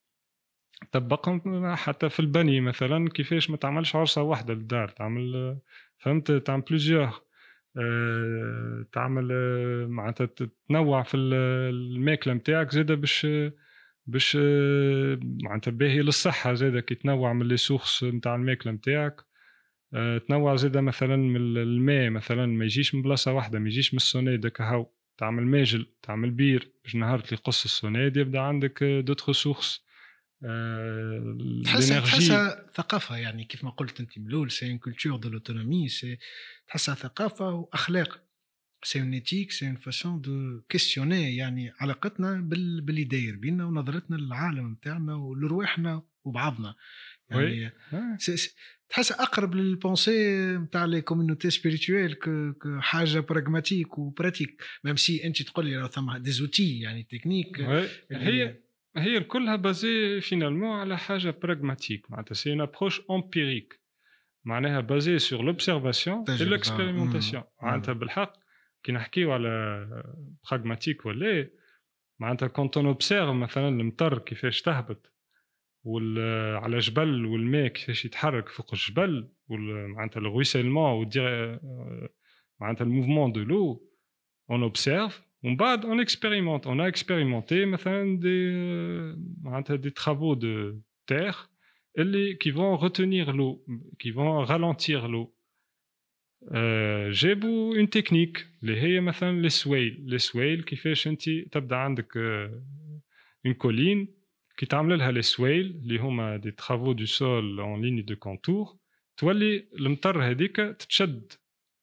طبقهم حتى في البني مثلا كيفاش ما تعملش عرصه واحدة للدار تعمل فهمت؟ تعمل plusieurs أه تعمل معناتها تنوع في الماكلة نتاعك زاده باش باش معناتها باهي للصحة زاده. كي تنوع من les sources نتاع الماكلة نتاعك تنوع زاده مثلا من الماء مثلا. ما يجيش من بلاصة واحدة ما يجيش من السونيد هكا تعمل ماجل تعمل بير باش نهار اللي يقص السونيد يبدأ عندك d'autres sources. تحسها تحسها ثقافة يعني كيف ما قلت أنت ملول c'est une culture de l'autonomie c'est تحسها ثقافة وأخلاق. c'est une éthique c'est une façon de questionner يعني علاقتنا بال... باللي داير بينا ونظرتنا للعالم نتاعنا ولرواحنا وبعضنا. يعني سي سي تحس أقرب لل pensée نتاع les communautés spirituelles كحاجه pragmatique و pratique même si أنت تقول لي راه ثم des outils يعني تكنيك هي هي كلها basée finalement على حاجة pragmatique معناتها c'est une approche empirique معناها basée sur l'observation et l'expérimentation معناتها بالحق كي نحكيو على pragmatique ولا معناتها quand on observe مثلا المطر كيفاش تهبط على جبل والماء كيفاش يتحرك فوق الجبل معناتها الغويسيلمون معناتها الموفمون دو لو اون اوبسيرف ومن بعد اون اكسبيريمونت اون اكسبيريمونتي مثلا دي معناتها دي ترافو دو تير اللي كي فون retenir لو كي فون ralentir لو جابوا اون تكنيك اللي هي مثلا لي سويل لي سويل كيفاش انت تبدا عندك اون كولين كي تعمل لها لي سويل اللي هما دي ترافو دو سول اون ليني دو كونتور تولي المطر هذيك تتشد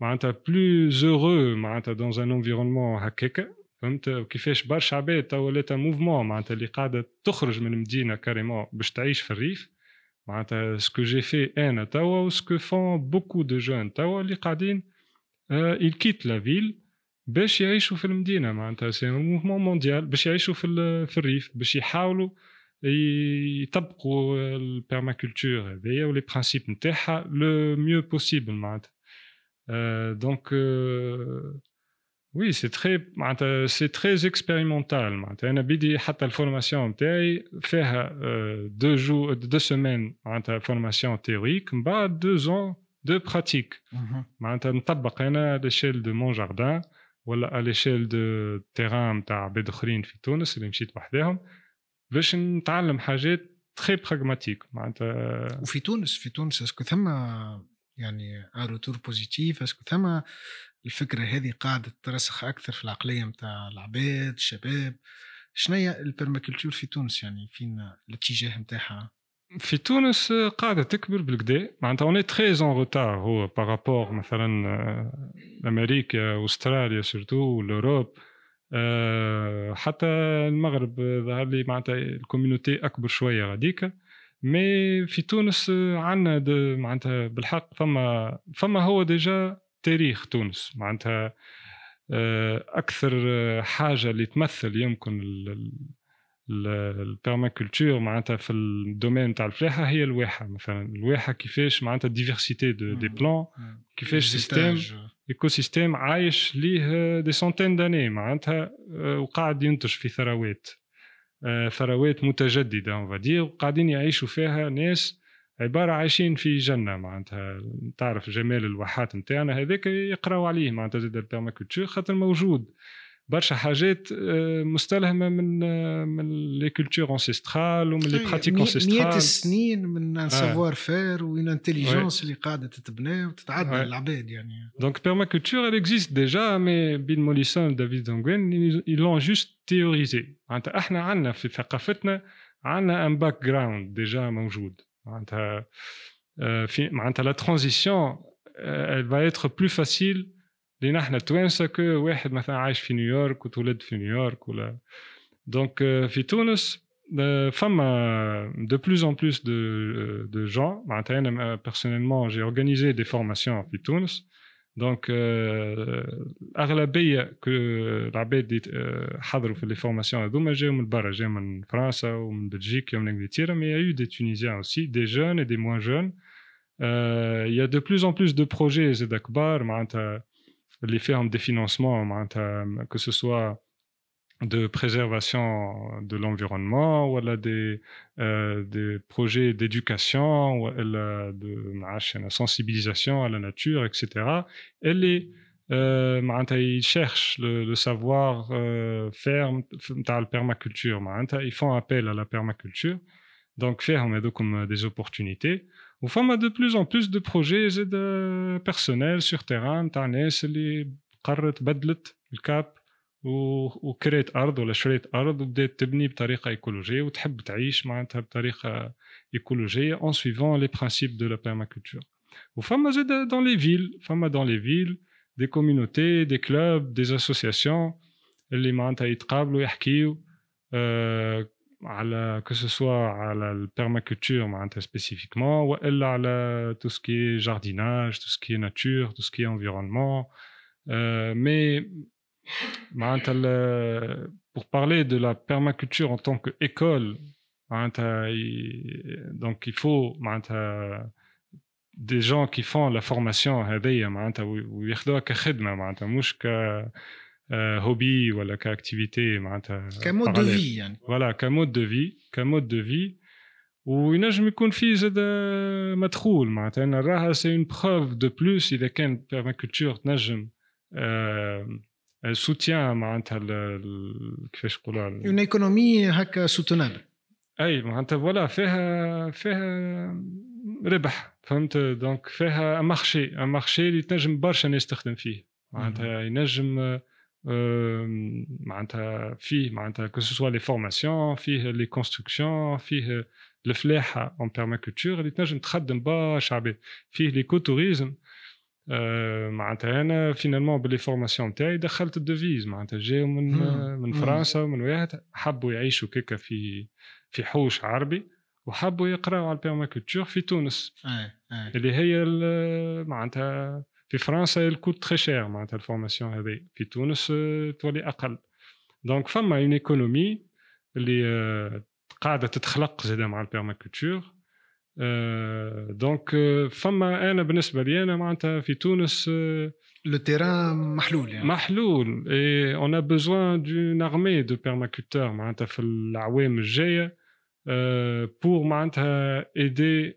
معناتها plus heureux معناتها dans un environnement هكاكا فهمت؟ كيفاش برشا عباد توا ولات mouvement معناتها اللي قاعدة تخرج من المدينة carrément باش تعيش في الريف. معناتها ce que j'ai fait أنا توا و ce que font beaucoup de jeunes توا اللي قاعدين il quitte la باش يعيشوا في المدينة. معناتها c'est un mouvement mondial باش يعيشوا في في الريف باش يحاولوا يطبقوا ال permaculture هذيا و les principes نتاعها le mieux possible معناتها. دونك Oui, c'est très, c'est très expérimental. أنا بدي حتى الفورماسيون نتاعي فيها deux jours, deux semaines معناتها formation théorique من بعد deux ans de pratique. معناتها نطبق أنا à l'échelle de mon jardin ولا à l'échelle de terrain نتاع عباد آخرين في تونس اللي مشيت وحدهم باش نتعلم حاجات تري براغماتيك معناتها وفي تونس في تونس اسكو ثم يعني retour positif est-ce que ثم الفكرة هذه قاعدة ترسخ أكثر في العقليه نتاع العباد الشباب شنو هي ال permaculture في تونس يعني فين الاتجاه نتاعها في تونس قاعدة تكبر بالكدا معناتها on est très en retard هو par rapport مثلا أمريكا استراليا surtout l'Europe حتى المغرب ظهر لي معناتها ال community اكبر شوية غاديكا mais في تونس عندنا معناتها بالحق فما فما هو déjà تاريخ تونس. معناتها أكثر حاجة اللي تمثل يمكن ال permaculture معناتها في ال domaine تاع الفلاحة هي الواحة مثلا. الواحة كيفاش معناتها diversité de des plantes كيفاش système écosystème عايش ليه des centaines d'années معناتها وقاعد ينتج في ثروات. ثروات متجددة ça veut dire وقاعدين يعيشوا فيها ناس عبارة عايشين في جنة معناتها تعرف جمال الواحات نتاعنا هذاك يقراو عليه معناتها زاد ال permaculture خاطر موجود. برشا حاجات مستلهمة من من les cultures ancestrales ومن les pratiques ancestrales مئات السنين من savoir faire و une intelligence اللي قاعدة تتبنى وتتعدى العباد يعني. donc permaculture elle existe déjà mais Bill Mollison David Holmgren ils l'ont juste théorisé. معناتها إحنا عندنا في ثقافتنا عندنا ان باك جراوند ديجا موجود معناتها في معناتها لا ترانزيسيون elle va être plus facile لان احنا توانسه كو واحد مثلا عايش في نيويورك وتولد في نيويورك ولا دونك في تونس فما de plus en plus de, de gens معناتها انا personnellement j'ai organisé des formations في تونس دونك الاغلبيه كو العباد اللي حضروا في لي فورماسيون هذوما جاو من برا جاو من فرنسا ومن بلجيكا ومن انجلترا مي يا يو دي تونيزيان اوسي دي جون اي دي موان جون il y a de plus en plus de projets زاد كبار معناتها les fermes de financement que ce soit de préservation de l'environnement ou voilà, des, euh, des projets d'éducation ou voilà, de sensibilisation à la nature, etc. Elle est euh, ils cherchent le, le savoir euh, ferme la permaculture ils font appel à la permaculture donc ferme comme des opportunités وفما دو بلوز ان بلوس دو بروجي زاد بيرسونيل سور تيران تاع ناس اللي قررت بدلت الكاب وكريت ارض ولا شريت ارض وبدات تبني بطريقه ايكولوجيه وتحب تعيش معناتها بطريقه ايكولوجيه اون سويفون لي برانسيب دو لا بيرماكولتور وفما زاد دون لي فيل فما دون لي فيل دي كوميونيتي دي كلوب دي اسوسياسيون اللي معناتها يتقابلوا يحكيو على كو سوا على البيرماكولتور معناتها سبيسيفيكمون والا على تو سكي جارديناج تو سكي ناتور تو سكي انفيرونمون مي معناتها pour parler de la permaculture en tant qu'école معناتها donc il faut معناتها des gens qui font la formation هذيا معناتها وياخذوها كخدمه معناتها مش ك هوبي ولا comme activité معناتها comme mode de vie يعني voilà comme mode de vie comme mode de vie وينجم يكون فيه زاد مدخول معناتها أنا نراها c'est une preuve de plus اذا كان permaculture تنجم soutient معناتها كيفاش نقولوا une économie هكا soutenable اي معناتها فوالا فيها فيها ربح فهمت دونك فيها مارشي مارشي اللي تنجم برشا ناس تخدم فيه معناتها ينجم معناتها فيه معناتها كو سوا لي فورماسيون فيه لي كونستركسيون فيه الفلاحه اون بيرماكولتور اللي تنجم تخدم برشا عباد فيه ليكو توريزم معناتها انا فينالمون باللي فورماسيون تاعي دخلت الدوفيز معناتها جاو من من فرنسا ومن واحد حبوا يعيشوا كيكا في في حوش عربي وحبوا يقراوا على البيرماكولتور في تونس اللي هي معناتها في فرنسا الكوت تري شير معناتها الفورماسيون هذه في تونس تولي اقل دونك فما اون ايكونومي اللي قاعده تتخلق زاده مع البيرماكولتور دونك فما انا بالنسبه لي انا معناتها في تونس لو تيران محلول يعني محلول اي اون ا بوزوان دون ارمي دو بيرماكولتور معناتها في الاعوام الجايه pour معناتها aider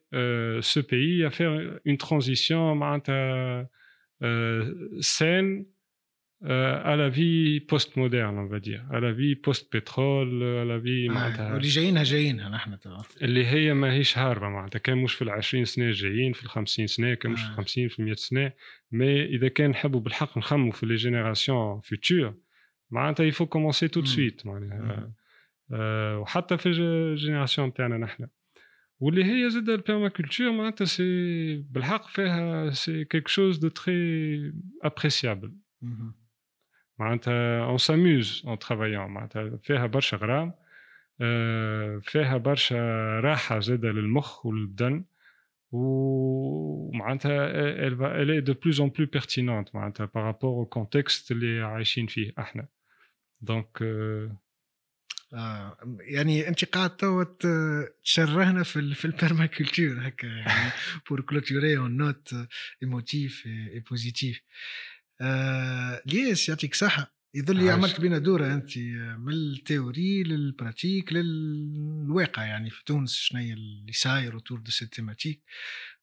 ce pays à faire une transition معناتها saine à la vie post-moderne on va dire. À la vie post-pétrole à la vie معناتها واللي جايينها جايينها نحن توا اللي هي ماهيش هاربة معناتها كان مش في العشرين سنة الجايين في الخمسين سنة كان مش في الخمسين في المئة سنة. mais إذا كان نحبوا بالحق نخموا في les générations futures معناتها il faut commencer tout de suite معناها. وحتى في ال génération تاعنا نحن. واللي هي زاد البيرماكولتور معناتها سي بالحق فيها سي كيك شوز دو تري ابريسيابل معناتها اون ساموز اون ترافايون معناتها فيها برشا غرام فيها برشا راحة زادة للمخ وللبدن ومعناتها elle est de plus en plus pertinente معناتها par rapport au contexte اللي عايشين فيه احنا دونك آه يعني أنت قاعد توا تشرهنا في في ال permaculture هكا يعني pour clôturer en note émotive et positive آه ليس يعطيك صحة. يظل لي عملت بينا دوره أنت من ال théorie لل pratique للواقع يعني في تونس شنو اللي صاير autour de cette thématique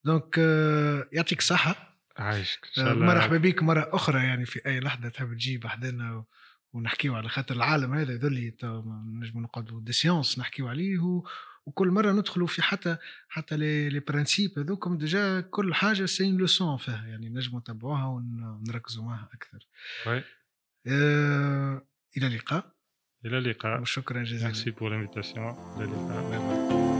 donc آه يعطيك صحة. عايشك. آه مرحبا بك مرة أخرى يعني في أي لحظة تحب تجي بحدنا ونحكيو على خاطر العالم هذا يظل لي نجم نقعدوا des séances نحكيو عليه وكل مرة ندخلوا في حتى حتى les les principes هذوكم déjà كل حاجة c'est une leçon فيها يعني نجموا نتبعوها ونركزوا معها أكثر. oui آه إلى اللقاء. إلى اللقاء. وشكرا جزيلا. merci pour l'invitation. إلى اللقاء.